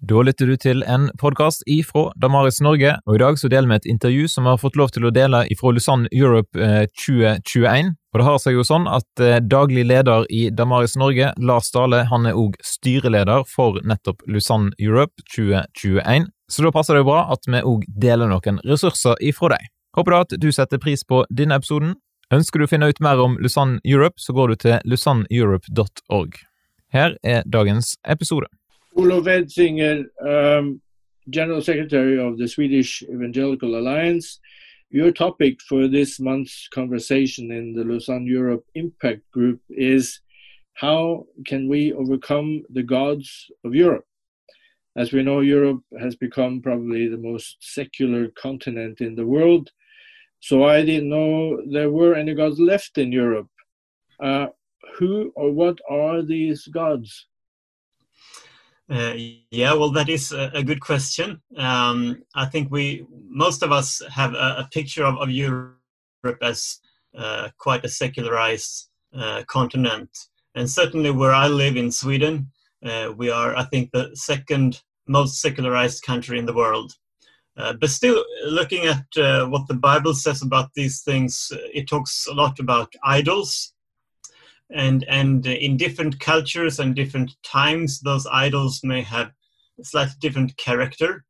Da lytter du til en podkast ifra Damaris Norge, og i dag så deler vi et intervju som vi har fått lov til å dele ifra Lusanne Europe 2021. Eh, og det har seg jo sånn at eh, daglig leder i Damaris Norge, Lars Dale, han er òg styreleder for nettopp Lusanne Europe 2021. Så da passer det jo bra at vi òg deler noen ressurser ifra deg. Håper da at du setter pris på denne episoden. Ønsker du å finne ut mer om Lusanne Europe, så går du til lusanneeurope.org. Her er dagens episode. Olof Edsinger, um, General Secretary of the Swedish Evangelical Alliance. Your topic for this month's conversation in the Lausanne Europe Impact Group is how can we overcome the gods of Europe? As we know, Europe has become probably the most secular continent in the world. So I didn't know there were any gods left in Europe. Uh, who or what are these gods? Uh, yeah, well, that is a, good question. Um, I think we, most of us, have a, a picture of, of, Europe as uh, quite a secularized uh, continent, and certainly where I live in Sweden, uh, we are, I think, the second most secularized country in the world. Uh, but still, looking at uh, what the Bible says about these things, it talks a lot about idols and and in different cultures and different times those idols may have slightly different character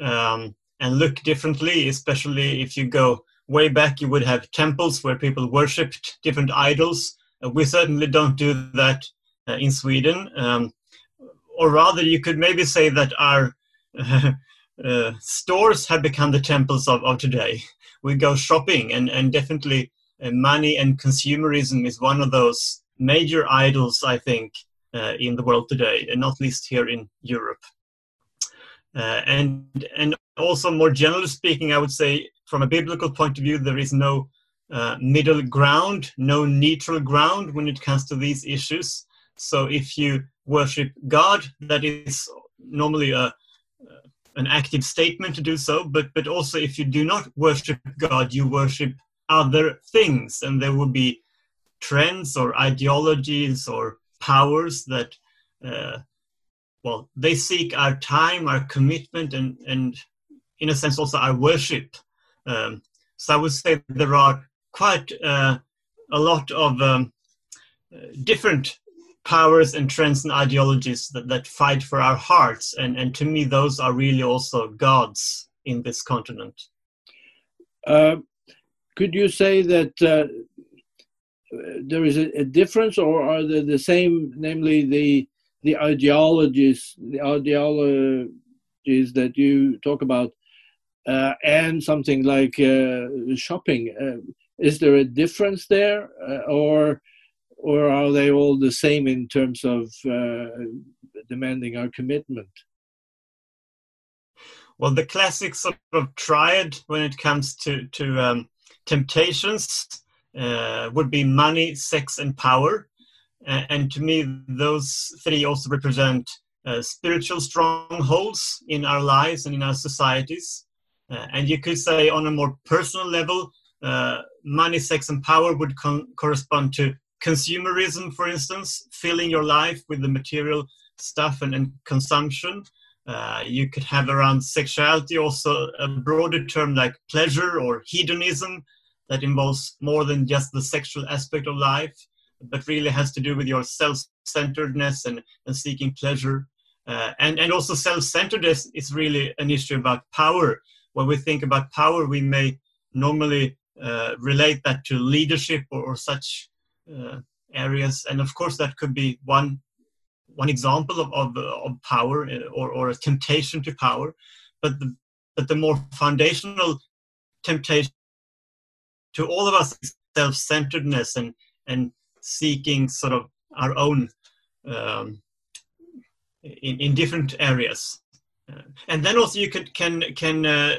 um, and look differently especially if you go way back you would have temples where people worshipped different idols. Uh, we certainly don't do that uh, in sweden um, or rather you could maybe say that our uh, stores have become the temples of, of today. We go shopping and, and definitely uh, money and consumerism is one of those major idols, I think, uh, in the world today, and not least here in Europe. Uh, and and also more generally speaking, I would say from a biblical point of view, there is no uh, middle ground, no neutral ground when it comes to these issues. So if you worship God, that is normally a an active statement to do so, but but also if you do not worship God, you worship other things, and there will be trends or ideologies or powers that uh, well they seek our time our commitment and and in a sense also our worship. Um, so i would say there are quite uh, a lot of um, different powers and trends and ideologies that, that fight for our hearts and and to me those are really also gods in this continent. Uh, could you say that uh, there is a, a, difference, or are they the same? Namely, the the ideologies, the ideologies that you talk about, uh, and something like uh, shopping. Uh, is there a difference there, uh, or or are they all the same in terms of uh, demanding our commitment? Well, the classic sort of triad when it comes to to um, temptations uh, would be money, sex, and power. And to me, those three also represent uh, spiritual strongholds in our lives and in our societies. Uh, and you could say, on a more personal level, uh, money, sex, and power would con- correspond to consumerism, for instance, filling your life with the material stuff and, and consumption. Uh, you could have around sexuality also a broader term like pleasure or hedonism, that involves more than just the sexual aspect of life, but really has to do with your self-centeredness and, and seeking pleasure. Uh, and, and also self-centeredness is really an issue about power. When we think about power, we may normally uh, relate that to leadership or, or such uh, areas. And of course, that could be one one example of, of, of power uh, or, or a temptation to power. But the, but the more foundational temptation to all of us self-centeredness and and seeking sort of our own um, in, in different areas. Uh, and then also you can can can uh,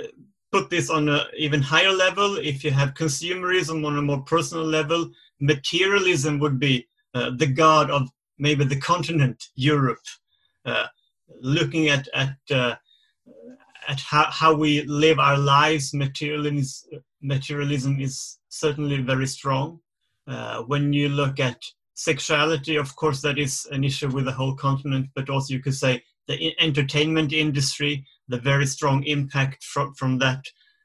put this on an even higher level if you have consumerism on a more personal level. Materialism would be uh, the god of maybe the continent europe. Uh, looking at at uh, at how, how we live our lives materialism materialism is certainly very strong. Uh, when you look at sexuality, of course, that is an issue with the whole continent, but also you could say the entertainment industry, the very strong impact from, from that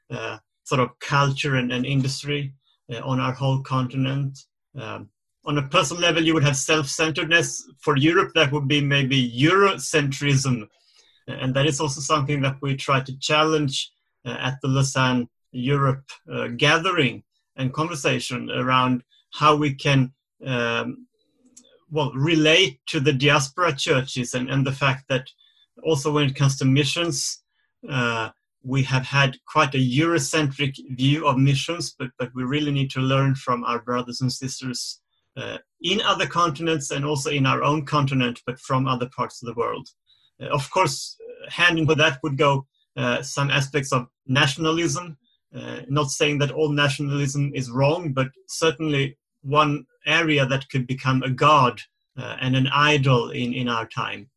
uh, sort of culture and, and industry uh, on our whole continent. Um, on a personal level, you would have self-centeredness. For Europe, that would be maybe Eurocentrism, and that is also something that we try to challenge uh, at the Lausanne Europe uh, gathering and conversation around how we can um, well relate to the diaspora churches and, and the fact that also when it comes to missions uh, we have had quite a Eurocentric view of missions, but, but we really need to learn from our brothers and sisters uh, in other continents and also in our own continent, but from other parts of the world. Uh, of course, hand in with that would go uh, some aspects of nationalism. Uh, not saying that all nationalism is wrong, but certainly one area that could become a god uh, and an idol in, in our time.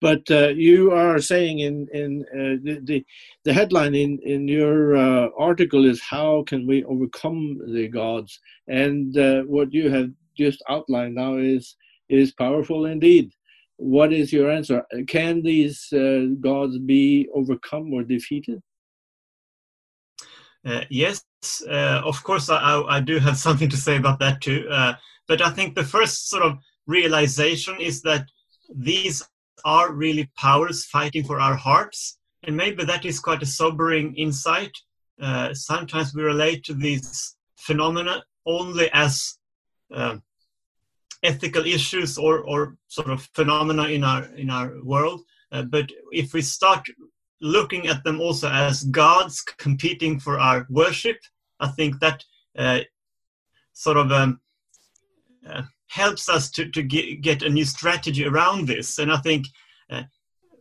But uh, you are saying in in uh, the, the, the headline in in your uh, article is how can we overcome the gods, and uh, what you have just outlined now is is powerful indeed. What is your answer? Can these gods be overcome or defeated? Uh, yes, of course. I, I do have something to say about that too. but I think the first sort of realization is that these are really powers fighting for our hearts. And maybe that is quite a sobering insight. Uh, sometimes we relate to these phenomena only as uh, ethical issues or, or sort of phenomena in our in our world. Uh, but if we start looking at them also as gods competing for our worship, I think that uh, sort of um, uh, helps us to, to get, get a new strategy around this. And I think uh,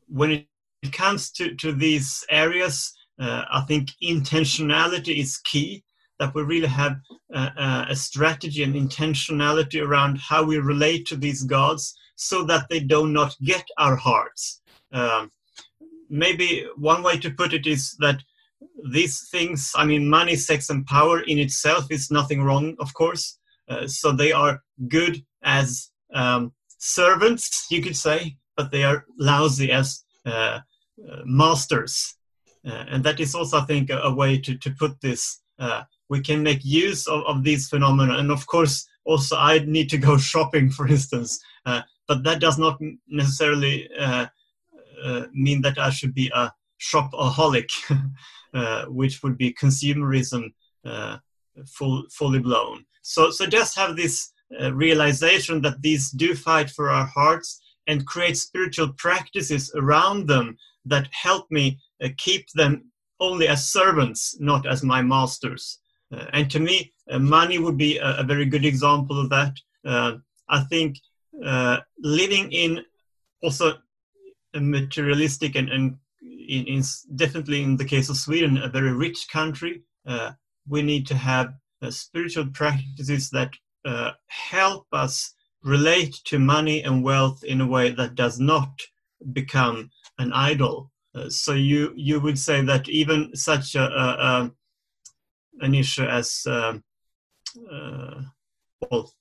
when it comes to, to these areas, uh, I think intentionality is key. That we really have a, a strategy and intentionality around how we relate to these gods so that they do not get our hearts. Um, maybe one way to put it is that these things, I mean, money, sex, and power in itself is nothing wrong, of course. Uh, so they are good as um, servants, you could say, but they are lousy as uh, uh masters. Uh, and that is also, I think, a, a way to, to put this. we can make use of, of these phenomena. And of course, also, I need to go shopping, for instance. but that does not necessarily mean that I should be a shopaholic, which would be consumerism full, fully blown. So, so just have this uh, realization that these do fight for our hearts and create spiritual practices around them that help me uh, keep them only as servants, not as my masters. Uh, and to me, uh, money would be a, a, very good example of that. Uh, I think uh, living in also materialistic and, and in, in, definitely in the case of Sweden, a very rich country, we need to have uh, spiritual practices that uh, help us relate to money and wealth in a way that does not become an idol. Uh, so you you would say that even such a, a, a an issue as um, uh, well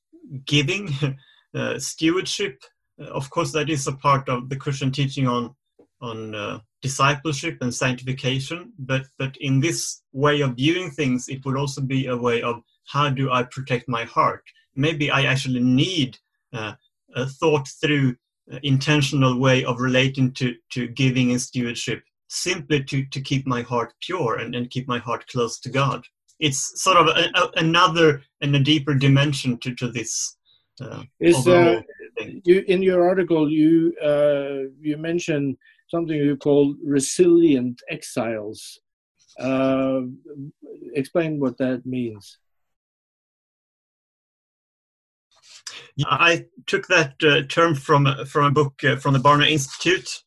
giving, uh, stewardship, uh, of course, that is a part of the Christian teaching on on discipleship and sanctification but but in this way of viewing things it would also be a way of how do i protect my heart? Maybe i actually need uh, a thought through uh, intentional way of relating to to giving and stewardship simply to to keep my heart pure and, and keep my heart close to god. It's sort of a, a, another and a deeper dimension to to this uh, is uh, you in your article you uh, you mentioned something you call resilient exiles. Uh, explain what that means. I took that uh, term from from a book uh, from the Barna Institute,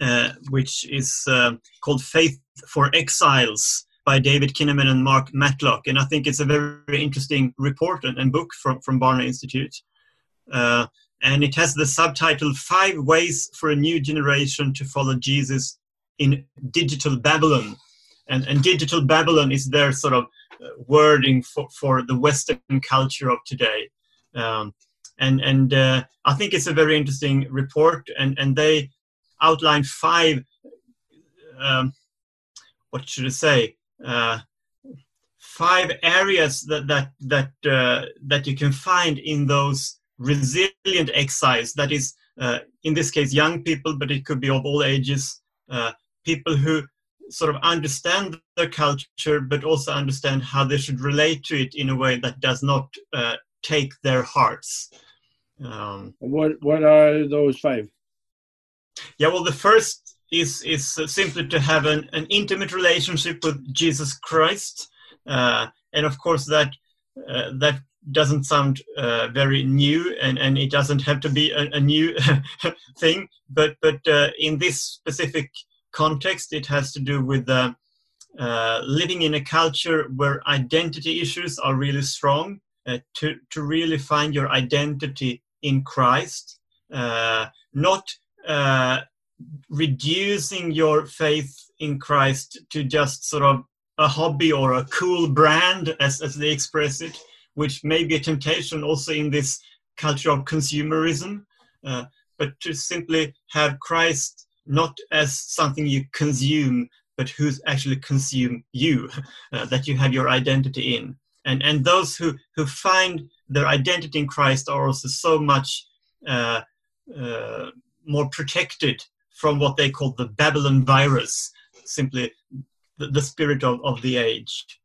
uh, which is uh, called "Faith for Exiles" by David Kinnaman and Mark Matlock, and I think it's a very interesting report and, and book from from Barna Institute. Uh, and it has the subtitle Five Ways for a New Generation to Follow Jesus in Digital Babylon. And, and Digital Babylon is their sort of uh, wording for, for the Western culture of today. Um, and and uh, I think it's a very interesting report, and, and they outline five. Um, what should I say? Uh, five areas that that that uh, that you can find in those resilient exiles. That is, uh, in this case, young people, but it could be of all ages. Uh, people who sort of understand their culture, but also understand how they should relate to it in a way that does not uh, take their hearts. Um, what what are those five? Yeah, well, the first is is simply to have an, an intimate relationship with Jesus Christ, uh, and of course that uh, that doesn't sound uh, very new, and, and it doesn't have to be a, a new thing. But but uh, in this specific context, it has to do with uh, uh, living in a culture where identity issues are really strong. to to really find your identity in Christ, not reducing your faith in Christ to just sort of a hobby or a cool brand, as, as they express it, which may be a temptation also in this culture of consumerism, uh, but to simply have Christ not as something you consume, but who's actually consume you, uh, that you have your identity in. And, and those who, who find their identity in Christ are also so much uh, uh more protected from what they call the Babylon virus, simply the, the spirit of, of the age.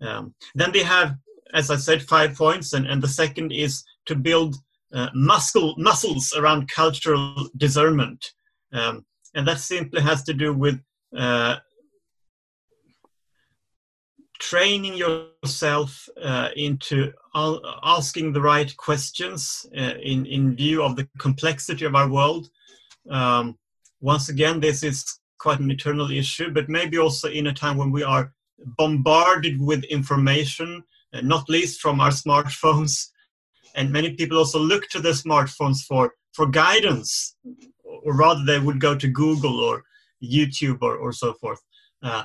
Um, then they have, as I said, five points, and, and the second is to build uh, muscle, muscles around cultural discernment. Um, and that simply has to do with uh, training yourself uh, into asking the right questions uh, in, in view of the complexity of our world. Um, once again, this is quite an eternal issue, but maybe also in a time when we are bombarded with information, uh, not least from our smartphones. And many people also look to their smartphones for, for guidance, or rather, they would go to Google or YouTube or, or so forth. Uh,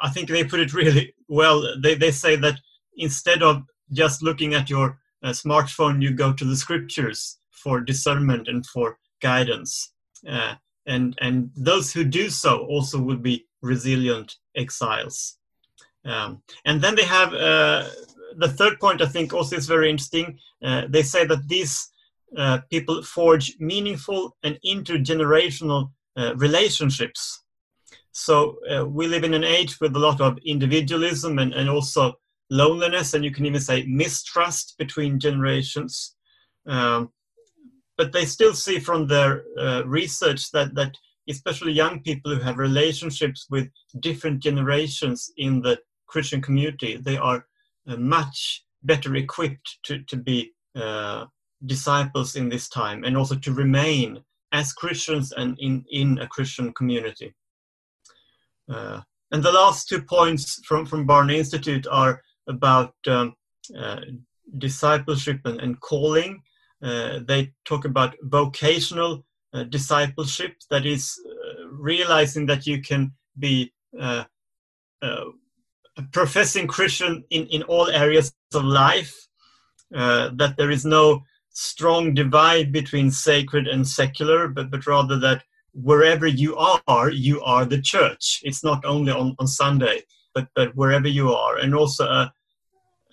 I think they put it really well. They, they say that instead of just looking at your uh, smartphone, you go to the scriptures for discernment and for guidance. Uh, and and those who do so also would be resilient exiles. Um, and then they have uh, the third point. I think also is very interesting. Uh, they say that these uh, people forge meaningful and intergenerational uh, relationships. So uh, we live in an age with a lot of individualism and, and also loneliness, and you can even say mistrust between generations. Um, but they still see from their uh, research that that especially young people who have relationships with different generations in the Christian community, they are uh, much better equipped to, to be uh, disciples in this time and also to remain as Christians and in, in a Christian community. Uh, and the last two points from, from Barna Institute are about um, uh, discipleship and, and calling they talk about vocational uh, discipleship, that is, uh, realizing that you can be uh, uh, a professing Christian in, in all areas of life, that there is no strong divide between sacred and secular, but, but rather that wherever you are, you are the church. It's not only on, on Sunday, but, but wherever you are. And also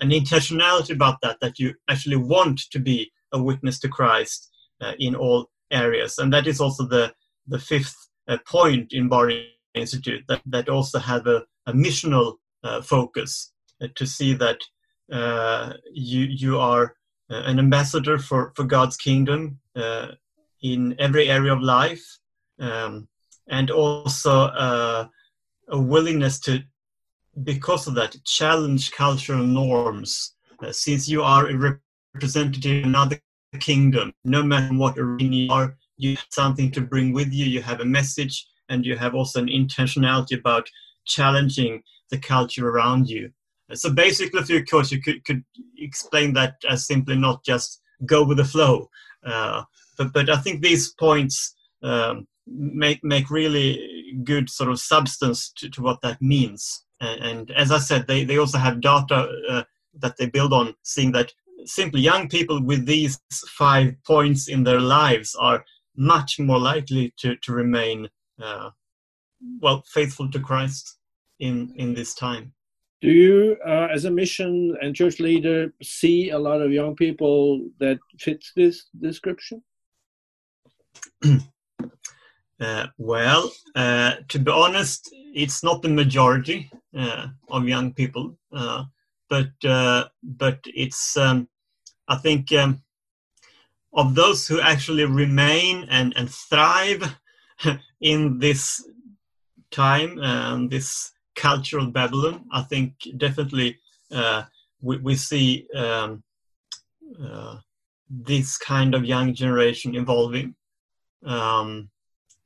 an intentionality about that, that you actually want to be a witness to Christ uh, in all areas. And that is also the, the fifth uh, point in Barna Institute, that, that also have a, a missional uh, focus uh, to see that uh, you, you are uh, an ambassador for, for God's kingdom in every area of life, um, and also a willingness to, because of that, challenge cultural norms. since you are a representative in another kingdom. No matter what arena you are, you have something to bring with you, you have a message, and you have also an intentionality about challenging the culture around you. So basically, through your course, you could, could explain that as simply not just go with the flow. Uh, but, but I think these points um, make, make really good sort of substance to, to what that means. And, and, as I said, they, they also have data uh, that they build on, seeing that simply young people with these five points in their lives are much more likely to, to remain uh, well faithful to Christ in in this time. Do you, uh, as a mission and church leader, see a lot of young people that fits this description? uh, well, uh, to be honest, it's not the majority uh, of young people, uh, but uh, but it's um, I think um, of those who actually remain and and thrive in this time and this cultural Babylon, I think definitely uh, we, we see um, uh, this kind of young generation evolving. Um,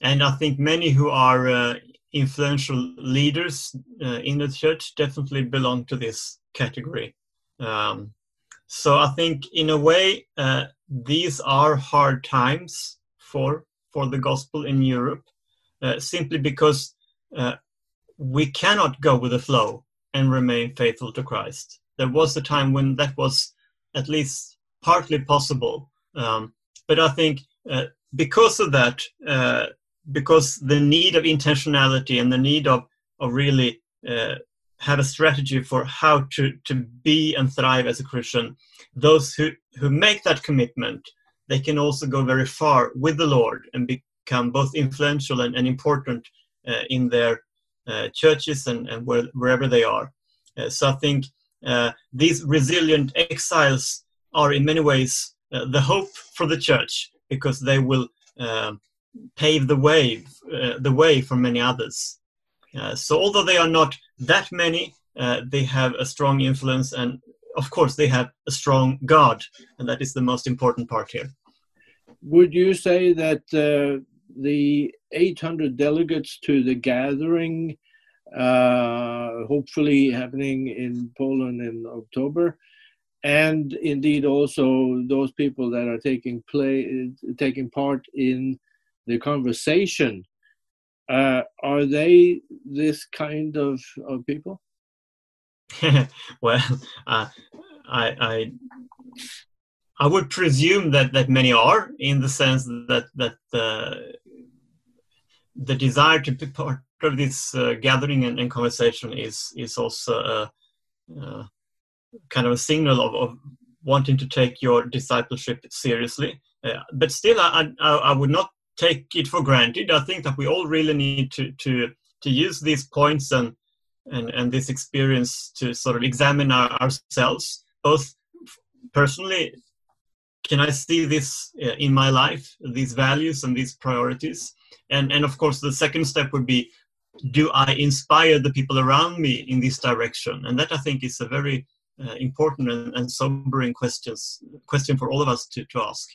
and I think many who are uh, influential leaders uh, in the church definitely belong to this category. Um, so I think, in a way, uh, these are hard times for for the gospel in Europe, uh, simply because we cannot go with the flow and remain faithful to Christ. There was a time when that was at least partly possible. Um, but I think uh, because of that, uh, because the need of intentionality and the need of, of really uh, have a strategy for how to, to be and thrive as a Christian, those who, who make that commitment, they can also go very far with the Lord and become both influential and, and important uh, in their uh, churches and, and where, wherever they are. Uh, so I think uh, these resilient exiles are in many ways the hope for the church because they will um, pave the way the way for many others. So although they are not that many, they have a strong influence and of course they have a strong God, and that is the most important part here. Would you say that uh, the 800 delegates to the gathering, uh, hopefully happening in Poland in October, and indeed also those people that are taking play taking part in the conversation. Uh, are they this kind of, of people? well, uh, I, I I would presume that that many are, in the sense that that uh, the desire to be part of this uh, gathering and, and, conversation is is also a, a kind of a signal of, of, wanting to take your discipleship seriously. Uh, but still, I, I, I would not take it for granted. I think that we all really need to to to use these points and and and this experience to sort of examine our, ourselves, both personally. Can I see this uh, in my life? These values and these priorities, and and of course the second step would be do i inspire the people around me in this direction and that i think is a very uh, important and, and, sobering questions question for all of us to, to ask